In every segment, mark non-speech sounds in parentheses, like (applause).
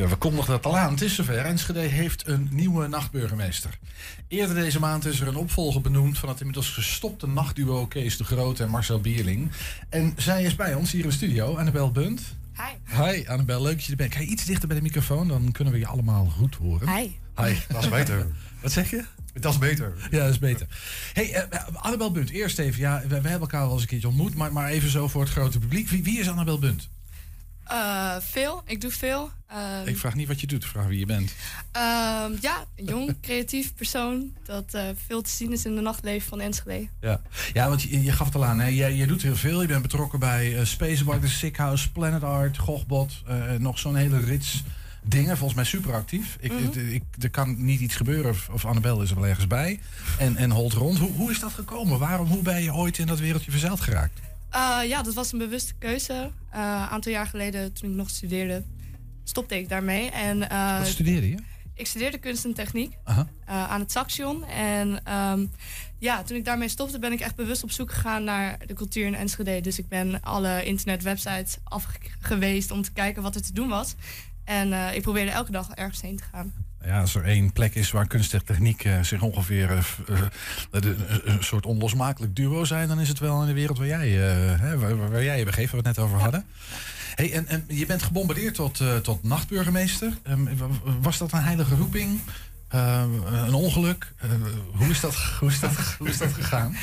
Ja, we kondigden dat al aan. Het is zover. Enschede heeft een nieuwe nachtburgemeester. Eerder deze maand is er een opvolger benoemd van het inmiddels gestopte nachtduo Kees de Groot en Marcel Bierling. En zij is bij ons hier in de studio, Annabel Bunt. Hi. Hi Annabel, leuk dat je er bent. Ga je iets dichter bij de microfoon, dan kunnen we je allemaal goed horen. Hi. Hi. (laughs) Dat is beter. Wat zeg je? Dat is beter. Ja, dat is beter. Hey, eh, Annabel Bunt, eerst even. Ja, we, we hebben elkaar al eens een keertje ontmoet, maar, maar even zo voor het grote publiek. Wie, wie is Annabel Bunt? Uh, veel. Ik doe veel. Um, ik vraag niet wat je doet, vraag wie je bent. Um, ja, een jong, (laughs) creatief persoon dat uh, veel te zien is in de nachtleven van Enschede. Ja, ja want je, je gaf het al aan, hè? Jij, je doet heel veel. Je bent betrokken bij uh, Spacebar, The Sick House, Planet Art, Gogbot. nog zo'n hele rits dingen. Volgens mij super actief. Ik, mm -hmm. ik, er kan niet iets gebeuren of, of Annabel is er wel ergens bij. En, en holt rond. Hoe, hoe is dat gekomen? Waarom, hoe ben je ooit in dat wereldje verzeild geraakt? Uh, ja, dat was een bewuste keuze. Een uh, aantal jaar geleden, toen ik nog studeerde, stopte ik daarmee. En, uh, Wat studeerde je? Ik studeerde kunst en techniek -huh. aan het Saxion. En um, ja, toen ik daarmee stopte, ben ik echt bewust op zoek gegaan naar de cultuur in Enschede. Dus ik ben alle internetwebsites afgeweest om te kijken wat er te doen was. En ik probeerde elke dag ergens heen te gaan. Ja, als er één plek is waar kunst en techniek uh, zich ongeveer uh, uh, een soort onlosmakelijk duo zijn, dan is het wel in de wereld waar jij, hè, waar, waar, jij je begeeft, waar we het net over ja. hadden. Hey, en, en je bent gebombardeerd tot, tot nachtburgemeester. Um, was dat een heilige roeping? een ongeluk? hoe, is dat, hoe, is dat, hoe is dat gegaan?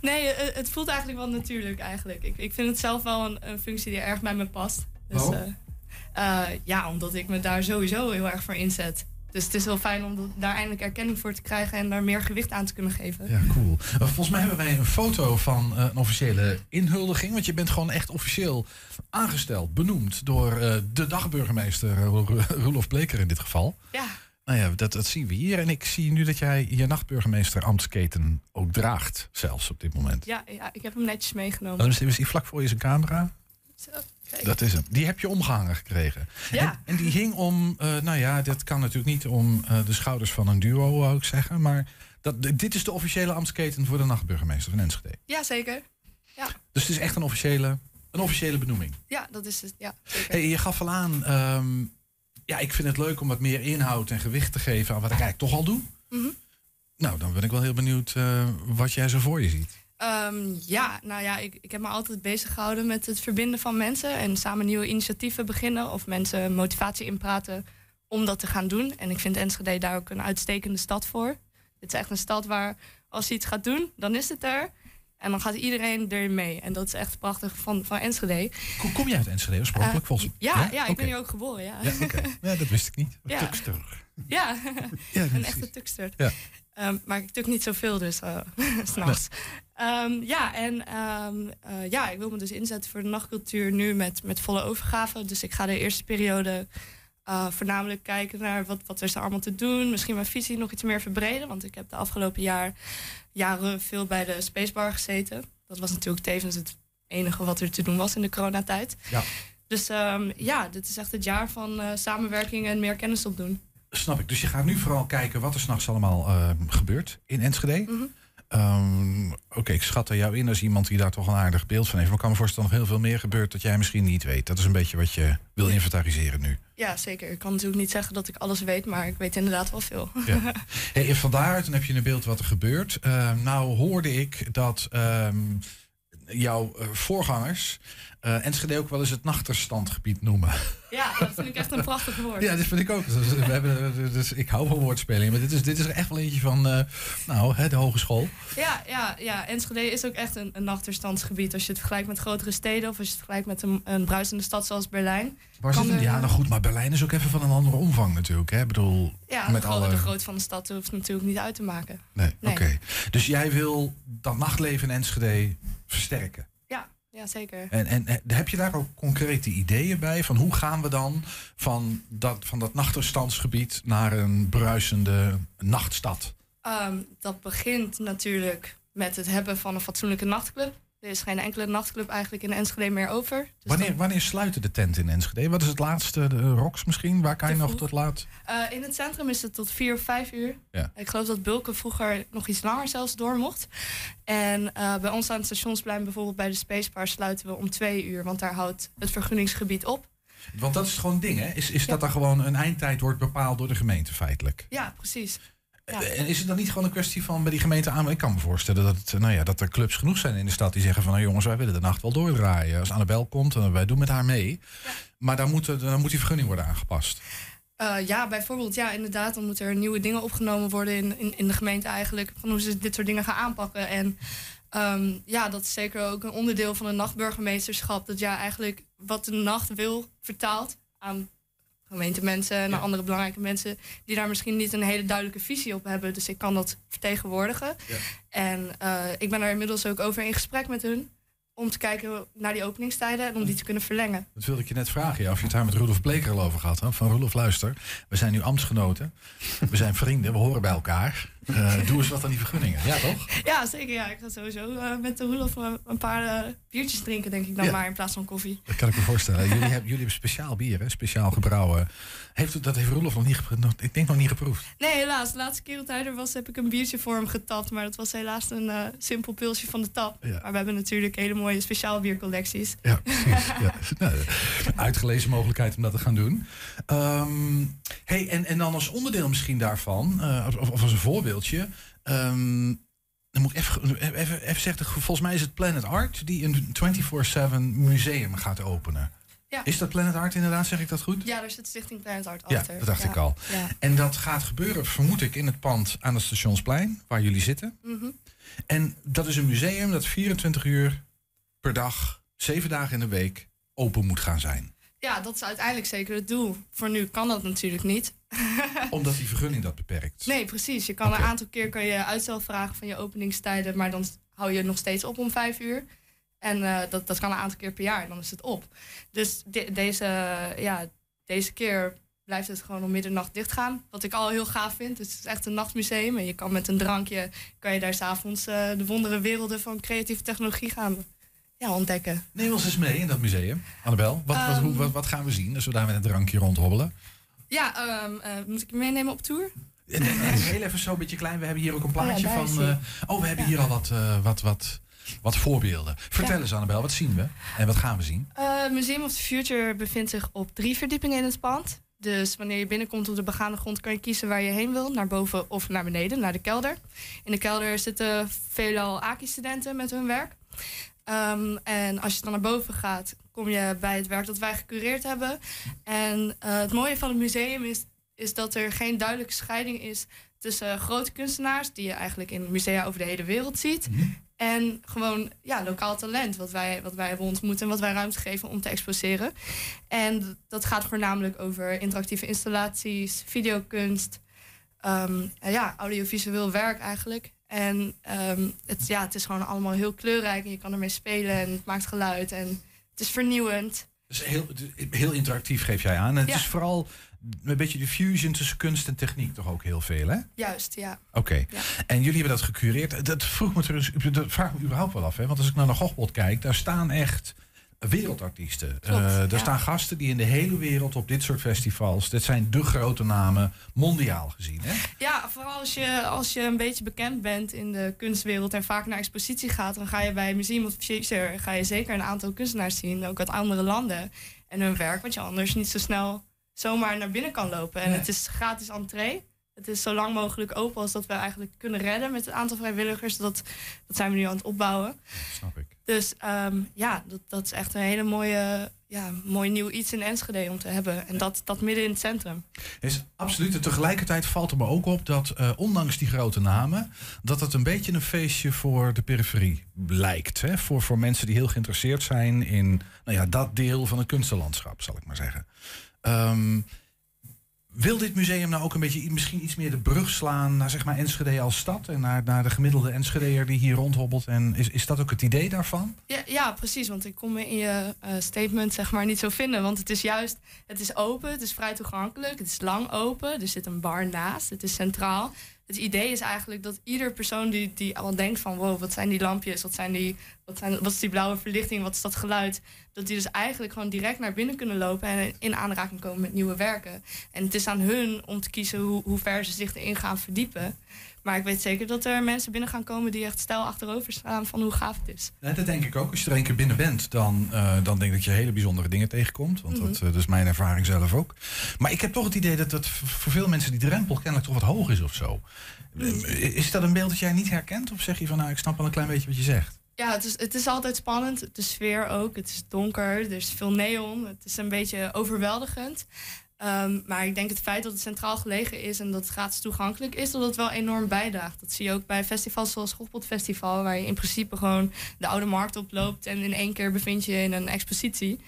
Nee, het voelt eigenlijk wel natuurlijk eigenlijk. Ik, ik vind het zelf wel een, een functie die erg bij me past. Dus, ja, omdat ik me daar sowieso heel erg voor inzet. Dus het is wel fijn om daar eindelijk erkenning voor te krijgen en daar meer gewicht aan te kunnen geven. Ja, cool. Volgens mij hebben wij een foto van uh, een officiële inhuldiging. Want je bent gewoon echt officieel aangesteld, benoemd door uh, de dagburgemeester Roelof Bleker in dit geval. Ja. Nou ja, dat, dat zien we hier. En ik zie nu dat jij je nachtburgemeester ambtsketen ook draagt, zelfs op dit moment. Ja, ja ik heb hem netjes meegenomen. Is, is hij vlak voor je zijn camera? Zo. Kijk. Dat is hem. Die heb je omgehangen gekregen. Ja. En, en die hing om, uh, nou ja, dat kan natuurlijk niet om uh, de schouders van een duo, wou ik zeggen. Maar dat, dit is de officiële ambtsketen voor de nachtburgemeester van Enschede. Ja, zeker. Ja. Dus het is echt een officiële, een officiële benoeming. Ja, dat is het. Ja, zeker. Hey, je gaf al aan, um, ja, ik vind het leuk om wat meer inhoud en gewicht te geven aan wat ik eigenlijk toch al doe. Mm -hmm. Nou, dan ben ik wel heel benieuwd uh, wat jij zo voor je ziet. Um, ja, nou ja, ik, ik heb me altijd bezig gehouden met het verbinden van mensen en samen nieuwe initiatieven beginnen of mensen motivatie inpraten om dat te gaan doen. En ik vind Enschede daar ook een uitstekende stad voor. Het is echt een stad waar als je iets gaat doen, dan is het er. En dan gaat iedereen erin mee. En dat is echt prachtig van, van Enschede. Kom, kom je uit Enschede oorspronkelijk? Uh, volgens... ja, ja, ja, ik ben hier ook geboren. Ja, ja, okay. ja dat wist ik niet. (laughs) Ja. Tukster. Ja, ja (laughs) een echte tukster. Ja. Um, maar ik tuk niet zoveel, dus (laughs) uh, s'nachts. Um, ja, en um, uh, ja, ik wil me dus inzetten voor de nachtcultuur nu met, met volle overgave. Dus ik ga de eerste periode uh, voornamelijk kijken naar wat, wat er is allemaal te doen. Misschien mijn visie nog iets meer verbreden. Want ik heb de afgelopen jaar, jaren veel bij de Spacebar gezeten. Dat was natuurlijk tevens het enige wat er te doen was in de coronatijd. Ja. Dus um, ja, dit is echt het jaar van uh, samenwerking en meer kennis opdoen. Snap ik. Dus je gaat nu vooral kijken wat er s'nachts allemaal uh, gebeurt in Enschede. Mm -hmm. Um, Oké, okay, ik schat er jou in als iemand die daar toch een aardig beeld van heeft. Maar ik kan me voorstellen dat nog heel veel meer gebeurt dat jij misschien niet weet. Dat is een beetje wat je wil inventariseren nu. Ja, zeker. Ik kan natuurlijk niet zeggen dat ik alles weet, maar ik weet inderdaad wel veel. Ja. (laughs) Hey, en van daaruit dan heb je een beeld wat er gebeurt. Uh, nou hoorde ik dat um, jouw uh, voorgangers uh, Enschede ook wel eens het nachterstandgebied noemen. Ja, dat vind ik echt een prachtig woord. ja, dat vind ik ook. Dus, we hebben, dus ik hou van woordspelingen, maar dit is, dit is er echt wel eentje van uh, nou, hè, de hogeschool. Ja, ja, ja, Enschede is ook echt een, een nachterstandsgebied. Als je het vergelijkt met grotere steden of als je het vergelijkt met een, een bruisende stad zoals Berlijn. Waar zit het? Ja, nou goed, maar Berlijn is ook even van een andere omvang natuurlijk. Hè? Ik bedoel, ja, met de, alle... de grootte van de stad hoeft natuurlijk niet uit te maken. Nee, nee. oké. Okay. Dus jij wil dat nachtleven in Enschede versterken? Ja, zeker. En, en, en, heb je daar ook concrete ideeën bij? Van hoe gaan we dan van dat, van dat nachterstandsgebied naar een bruisende nachtstad? Um, dat begint natuurlijk met het hebben van een fatsoenlijke nachtclub. Er is geen enkele nachtclub eigenlijk in Enschede meer over. Dus wanneer, wanneer sluiten de tenten in Enschede? Wat is het laatste? De Rox misschien? Waar kan je nog tot laat? Uh, in het centrum is het tot vier of vijf uur. Ja. Ik geloof dat Bulken vroeger nog iets langer zelfs door mocht. En uh, bij ons aan het stationsplein, bijvoorbeeld bij de Spacebar, sluiten we om twee uur. Want daar houdt het vergunningsgebied op. Want dat is gewoon ding, hè? Is, is dat dan gewoon een eindtijd wordt bepaald door de gemeente feitelijk? Ja, precies. Ja. Eh, En is het dan niet gewoon een kwestie van bij die gemeente aan? Ik kan me voorstellen dat, het, nou ja, dat er clubs genoeg zijn in de stad die zeggen van... nou jongens, wij willen de nacht wel doordraaien. Als Annabel komt, dan wij doen met haar mee. Maar dan moet, dan moet die vergunning worden aangepast. Eh, ja, bijvoorbeeld, ja, inderdaad. Dan moeten er nieuwe dingen opgenomen worden in, in, in de gemeente eigenlijk. Van hoe ze dit soort dingen gaan aanpakken. En ehm, ja, dat is zeker ook een onderdeel van een nachtburgemeesterschap. Dat ja, eigenlijk wat de nacht wil vertaalt aan gemeentemensen en Ja. andere belangrijke mensen die daar misschien niet een hele duidelijke visie op hebben. Dus ik kan dat vertegenwoordigen. Ja. En eh, ik ben daar inmiddels ook over in gesprek met hun. Om te kijken naar die openingstijden en om die te kunnen verlengen. Dat wilde ik je net vragen, ja, of je het daar met Roelof Bleker al over gehad had. Van Roelof, luister, we zijn nu ambtsgenoten. We zijn vrienden, we horen bij elkaar. Eh, doe eens wat aan die vergunningen. Ja, toch? (laughs) Ja, zeker. Ja. Ik ga sowieso eh, met de Roelof eh, een paar biertjes drinken, denk ik dan Ja. maar, in plaats van koffie. Dat kan ik me voorstellen. Jullie hebben, jullie hebben speciaal bier, hè? speciaal gebrouwen. Heeft, dat heeft Roelof nog niet, nog, ik denk nog niet geproefd. Nee, helaas. De laatste keer dat hij er was, heb ik een biertje voor hem getapt. Maar dat was helaas een simpel pilsje van de tap. Ja. Maar we hebben natuurlijk hele mooie speciaal biercollecties. Ja, precies. ja. (laughs) Nou, uitgelezen mogelijkheid om dat te gaan doen. Ehm, hey, en, en dan als onderdeel misschien daarvan, of, of als een voorbeeldje. ehm, dan moet ik even, even, even zeggen, volgens mij is het Planet Art die een 24-7 museum gaat openen. Ja. Is dat Planet Art inderdaad, zeg ik dat goed? Ja, daar zit Stichting Planet Art Ja, achter. dat dacht ik al. Ja. En dat gaat gebeuren, vermoed ik, in het pand aan het Stationsplein, waar jullie zitten. Mhm. En dat is een museum dat 24 uur per dag, zeven dagen in de week, open moet gaan zijn. Ja, dat is uiteindelijk zeker het doel. Voor nu kan dat natuurlijk niet. (laughs) Omdat die vergunning dat beperkt. Nee, precies. Je kan een aantal keer kan je uitstel vragen van je openingstijden, maar dan hou je nog steeds op om vijf uur. En eh, dat, dat kan een aantal keer per jaar, dan is het op. Dus de- deze, ja, deze keer blijft het gewoon om middernacht dichtgaan. Wat ik al heel gaaf vind. Dus het is echt een nachtmuseum. En je kan met een drankje, kan je daar s'avonds eh de wondere werelden van creatieve technologie gaan ja, ontdekken. Neem ons eens mee in dat museum. Annabel, wat, wat, hoe, wat, wat gaan we zien als we daar met een drankje rondhobbelen? Ja, ehm, eh, moet ik je meenemen op tour? Heel even zo een beetje klein. We hebben hier ook een plaatje Oh ja, daar van... eh, oh, we hebben Ja. hier al wat, eh, wat, wat, wat voorbeelden. Vertel Ja. eens Annabel, wat zien we? En wat gaan we zien? Eh, Museum of the Future bevindt zich op drie verdiepingen in het pand. Dus wanneer je binnenkomt op de begaande grond kan je kiezen waar je heen wil. Naar boven of naar beneden, naar de kelder. In de kelder zitten veelal AKI-studenten met hun werk. Ehm, en als je dan naar boven gaat, kom je bij het werk dat wij gecureerd hebben. En eh, het mooie van het museum is, is dat er geen duidelijke scheiding is tussen grote kunstenaars, die je eigenlijk in musea over de hele wereld ziet, en gewoon ja, lokaal talent, wat wij, wat wij hebben ontmoet en wat wij ruimte geven om te exposeren. En dat gaat voornamelijk over interactieve installaties, videokunst, ehm, en ja, audiovisueel werk eigenlijk. En ehm, het, ja, het is gewoon allemaal heel kleurrijk en je kan ermee spelen en het maakt geluid en het is vernieuwend. Dus heel, heel interactief geef jij aan. En het Ja. is vooral een beetje de fusion tussen kunst en techniek toch ook heel veel, hè? Juist, ja. Oké. Ja. En jullie hebben dat gecureerd. Dat vroeg me dat vraag ik me überhaupt wel af. Hè? Want als ik naar de Gochbot kijk, daar staan echt wereldartiesten. Klopt, Eh, ja. staan gasten die in de hele wereld op dit soort festivals. Dit zijn de grote namen, mondiaal gezien. Hè? Ja, vooral als je, als je een beetje bekend bent in de kunstwereld en vaak naar expositie gaat, dan ga je bij Museum of Future ga je zeker een aantal kunstenaars zien, ook uit andere landen en hun werk, wat je anders niet zo snel zomaar naar binnen kan lopen. En Nee. het is gratis entree. Het is zo lang mogelijk open als dat we eigenlijk kunnen redden met het aantal vrijwilligers. Dat, dat zijn we nu aan het opbouwen. Snap ik. Dus ehm, ja, dat, dat is echt een hele mooie, ja, mooi nieuw iets in Enschede om te hebben. En dat, dat midden in het centrum. Is absoluut. En tegelijkertijd valt er me ook op dat, eh, ondanks die grote namen, dat het een beetje een feestje voor de periferie lijkt. Hè? Voor, voor mensen die heel geïnteresseerd zijn in nou ja, dat deel van het kunstenlandschap, zal ik maar zeggen. Ehm, wil dit museum nou ook een beetje misschien iets meer de brug slaan naar zeg maar Enschede als stad en naar, naar de gemiddelde Enschedeer die hier rondhobbelt? En is, is dat ook het idee daarvan? Ja, ja, precies. Want ik kon me in je eh, statement zeg maar niet zo vinden. Want het is juist, het is open, het is vrij toegankelijk, het is lang open. Er zit een bar naast, het is centraal. Het idee is eigenlijk dat ieder persoon die, die al denkt van... wow, wat zijn die lampjes, wat, zijn die, wat, zijn, wat is die blauwe verlichting, wat is dat geluid... dat die dus eigenlijk gewoon direct naar binnen kunnen lopen... en in aanraking komen met nieuwe werken. En het is aan hun om te kiezen hoe, hoe ver ze zich erin gaan verdiepen. Maar ik weet zeker dat er mensen binnen gaan komen die echt stijl achterover staan van hoe gaaf het is. Dat denk ik ook. Als je er één keer binnen bent, dan, uh, dan denk ik dat je hele bijzondere dingen tegenkomt. Want dat, uh, dat, is mijn ervaring zelf ook. Maar ik heb toch het idee dat, dat voor veel mensen die drempel kennelijk toch wat hoog is of zo. Is dat een beeld dat jij niet herkent? Of zeg je van nou, ik snap wel een klein beetje wat je zegt? Ja, het is, het is altijd spannend. De sfeer ook. Het is donker. Er is veel neon. Het is een beetje overweldigend. Um, maar ik denk het feit dat het centraal gelegen is en dat het gratis toegankelijk is, dat het wel enorm bijdraagt. Dat zie je ook bij festivals zoals Schofpot Festival, waar je in principe gewoon de oude markt oploopt en in één keer bevind je in een expositie.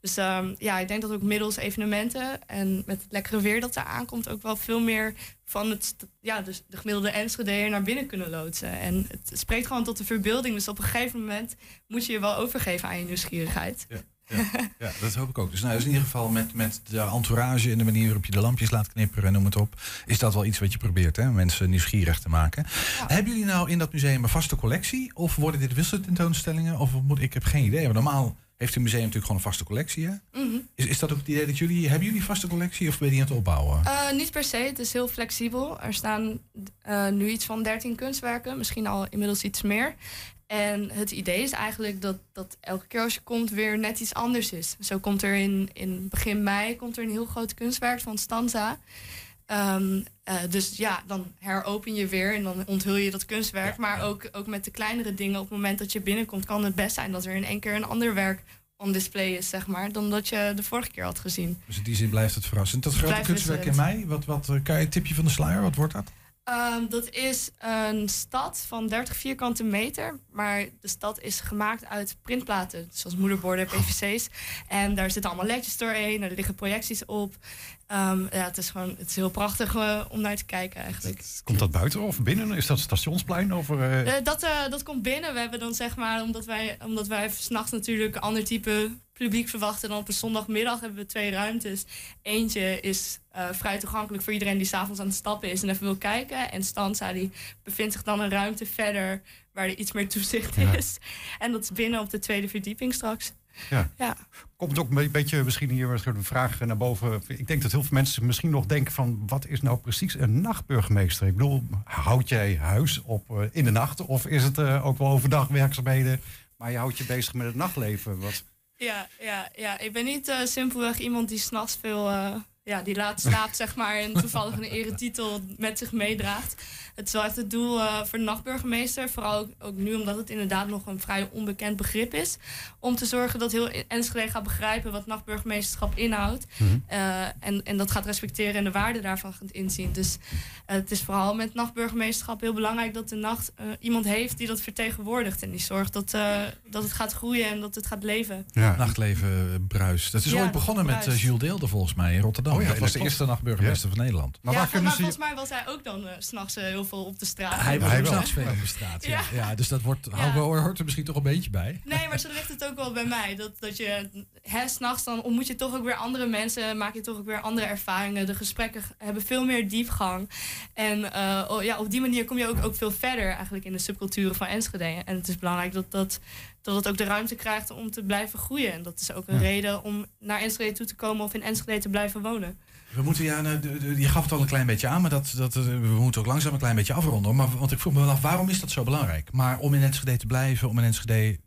Dus um, ja, ik denk dat ook middels evenementen en met het lekkere weer dat er aankomt, ook wel veel meer van het, ja, dus de gemiddelde Enschede naar binnen kunnen loodsen. En het spreekt gewoon tot de verbeelding. Dus op een gegeven moment moet je je wel overgeven aan je nieuwsgierigheid. Ja. Ja, ja, dat hoop ik ook. Dus, nou, dus in ieder geval met, met de entourage en de manier waarop je de lampjes laat knipperen en noem het op, is dat wel iets wat je probeert, hè? mensen nieuwsgierig te maken. Hebben jullie nou in dat museum een vaste collectie? Of worden dit wisseltentoonstellingen? Of moet ik heb geen idee. Maar normaal heeft een museum natuurlijk gewoon een vaste collectie. Hè? Mhm. is, is dat ook het idee dat jullie. Hebben jullie vaste collectie of ben je die aan het opbouwen? Uh, niet per se, het is heel flexibel. Er staan uh, nu iets van 13 kunstwerken, misschien al inmiddels iets meer. En het idee is eigenlijk dat, dat elke keer als je komt weer net iets anders is. Zo komt er in, in begin mei komt er een heel groot kunstwerk van Stanza. Um, uh, dus ja, dan heropen je weer en dan onthul je dat kunstwerk. maar Ook, ook met de kleinere dingen, op het moment dat je binnenkomt, kan het best zijn dat er in één keer een ander werk on display is, zeg maar, dan dat je de vorige keer had gezien. Dus in die zin blijft het verrassend. Dat grote kunstwerk in mei, wat, wat, kan je een tipje van de sluier, wat wordt dat? Um, dat is een stad van 30 vierkante meter. Maar de stad is gemaakt uit printplaten. Zoals moederborden, PVC's. En daar zitten allemaal ledjes doorheen. Er liggen projecties op. Um, ja, het is gewoon het is heel prachtig uh, om naar te kijken eigenlijk. Komt dat buiten of binnen? Is dat stationsplein? Of, uh... Uh, dat, dat komt binnen. We hebben dan zeg maar, omdat wij, omdat wij s'nachts natuurlijk een ander type publiek verwachten. dan op een zondagmiddag hebben we twee ruimtes. Eentje is uh, vrij toegankelijk voor iedereen die s'avonds aan het stappen is en even wil kijken. En Stanza die bevindt zich dan een ruimte verder waar er iets meer toezicht ja. is. En dat is binnen op de tweede verdieping straks. Ja. ja. Komt ook een beetje misschien hier een vraag naar boven. Ik denk dat heel veel mensen misschien nog denken van... wat is nou precies een nachtburgemeester? Ik bedoel, houd jij huis op uh, in de nacht? Of is het uh, ook wel overdag werkzaamheden... maar je houdt je bezig met het nachtleven? Wat... Ja, ja, ja, ik ben niet uh, simpelweg iemand die s'nachts veel ja, die laat slaapt, zeg maar, en toevallig een eretitel met zich meedraagt. Het is wel echt het doel uh, voor de nachtburgemeester, vooral ook, ook, nu omdat het inderdaad nog een vrij onbekend begrip is, om te zorgen dat heel Enschede gaat begrijpen wat nachtburgemeesterschap inhoudt mm -hmm. uh, en, en dat gaat respecteren en de waarde daarvan gaat inzien. Dus uh, het is vooral met nachtburgemeesterschap heel belangrijk dat de nacht iemand heeft die dat vertegenwoordigt en die zorgt dat, dat het gaat groeien en dat het gaat leven. Ja. Nachtleven bruis. Dat is Ja, ooit begonnen met. Jules Deelde volgens mij in Rotterdam. Oh ja, dat was de eerste nachtburgemeester van Nederland. Maar ja, waar kunnen maar ze... volgens mij was hij ook dan uh, s'nachts uh, heel veel op de straat. Hij was wel. s'nachts veel op de straat. Ja. Ja. Ja. dus dat wordt, hoort, er misschien toch een beetje bij. Nee, maar zo ligt het ook wel bij mij. Dat, dat je hè, s'nachts dan ontmoet je toch ook weer andere mensen, maak je toch ook weer andere ervaringen. De gesprekken hebben veel meer diepgang. En eh, oh, ja, op die manier kom je ook, ook veel verder eigenlijk in de subculturen van Enschede. En het is belangrijk dat, dat, dat het ook de ruimte krijgt om te blijven groeien. En dat is ook een Ja. reden om naar Enschede toe te komen of in Enschede te blijven wonen. We moeten, ja, nou, je gaf het al een klein beetje aan, maar dat, dat, eh, we moeten ook langzaam een klein beetje afronden. Maar, want ik vroeg me wel af, waarom is dat zo belangrijk? Maar om in Enschede te blijven, om in Enschede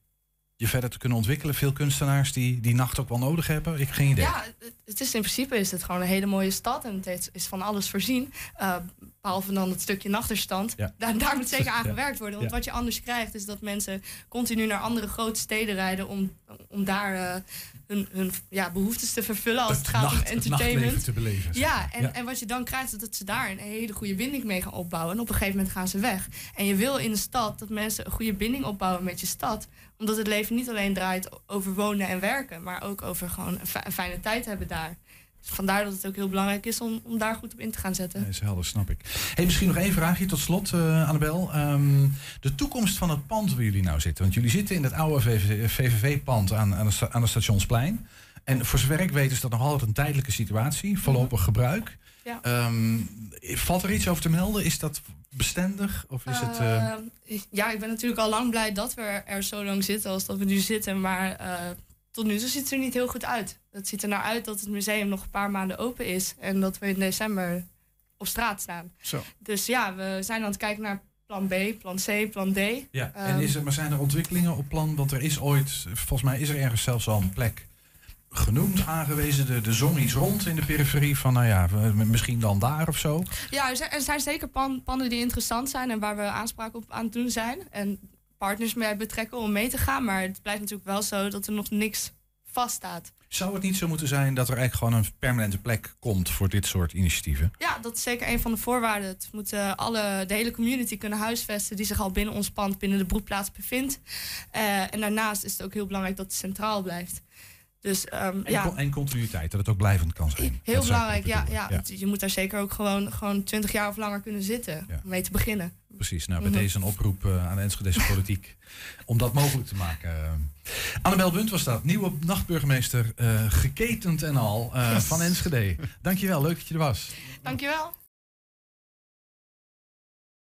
je verder te kunnen ontwikkelen. Veel kunstenaars die die nacht ook wel nodig hebben. Ik heb geen idee. Ja, het- is in principe is het gewoon een hele mooie stad en het is van alles voorzien. Eh, behalve dan het stukje nachterstand. Ja. Daar, daar moet zeker aan (laughs) Ja. gewerkt worden. Want Ja. wat je anders krijgt is dat mensen continu naar andere grote steden rijden om, om daar eh, hun, hun ja, behoeftes te vervullen als het, gaat nacht- om entertainment. te beleven. Ja en, en wat je dan krijgt is dat ze daar een hele goede binding mee gaan opbouwen. En op een gegeven moment gaan ze weg. En je wil in een stad dat mensen een goede binding opbouwen met je stad. Omdat het leven niet alleen draait over wonen en werken, maar ook over gewoon een, fi- een fijne tijd hebben daar. Dus vandaar dat het ook heel belangrijk is om, om daar goed op in te gaan zetten. Nee, is helder, snap ik. Hey, misschien nog één vraagje tot slot, eh Annabel. Ehm, de toekomst van het pand waar jullie nou zitten. Want jullie zitten in het oude VVV-pand aan, aan, aan Stationsplein. En voor zover ik weet is dat nog altijd een tijdelijke situatie. Voorlopig gebruik. Ja. Ehm, valt er iets over te melden? Is dat bestendig? Of is het... eh, Eh, ja, ik ben natuurlijk al lang blij dat we er zo lang zitten als dat we nu zitten. Maar eh, tot nu toe ziet het er niet heel goed uit. Het ziet er nou uit dat het museum nog een paar maanden open is. En dat we in december op straat staan. Zo. Dus ja, we zijn aan het kijken naar plan B, plan C, plan D. Ja, en Ehm. is er, maar zijn er ontwikkelingen op plan? Want er is ooit, volgens mij is er ergens zelfs al een plek genoemd, aangewezen. De, de zon iets rond in de periferie van, nou ja, misschien dan daar of zo. Ja, er zijn, er zijn zeker pan, panden die interessant zijn en waar we aanspraak op aan het doen zijn. En partners mee betrekken om mee te gaan. Maar het blijft natuurlijk wel zo dat er nog niks vaststaat. Zou het niet zo moeten zijn dat er eigenlijk gewoon een permanente plek komt voor dit soort initiatieven? Ja, dat is zeker een van de voorwaarden. Het moet alle, de hele community kunnen huisvesten die zich al binnen ons pand, binnen de broedplaats bevindt. Eh, en daarnaast is het ook heel belangrijk dat het centraal blijft. Dus ehm, En, ja, con- en continuïteit, dat het ook blijvend kan zijn. heel Dat belangrijk. Ja, ja, Je moet daar zeker ook gewoon, gewoon 20 jaar of langer kunnen zitten Ja. om mee te beginnen. Precies, nou bij deze een oproep eh, aan de Enschedese (laughs) politiek om dat mogelijk te maken. Annabel Bunt was dat, nieuwe nachtburgemeester, eh, geketend en al, eh, van Enschede. Dankjewel, leuk dat je er was. Dankjewel.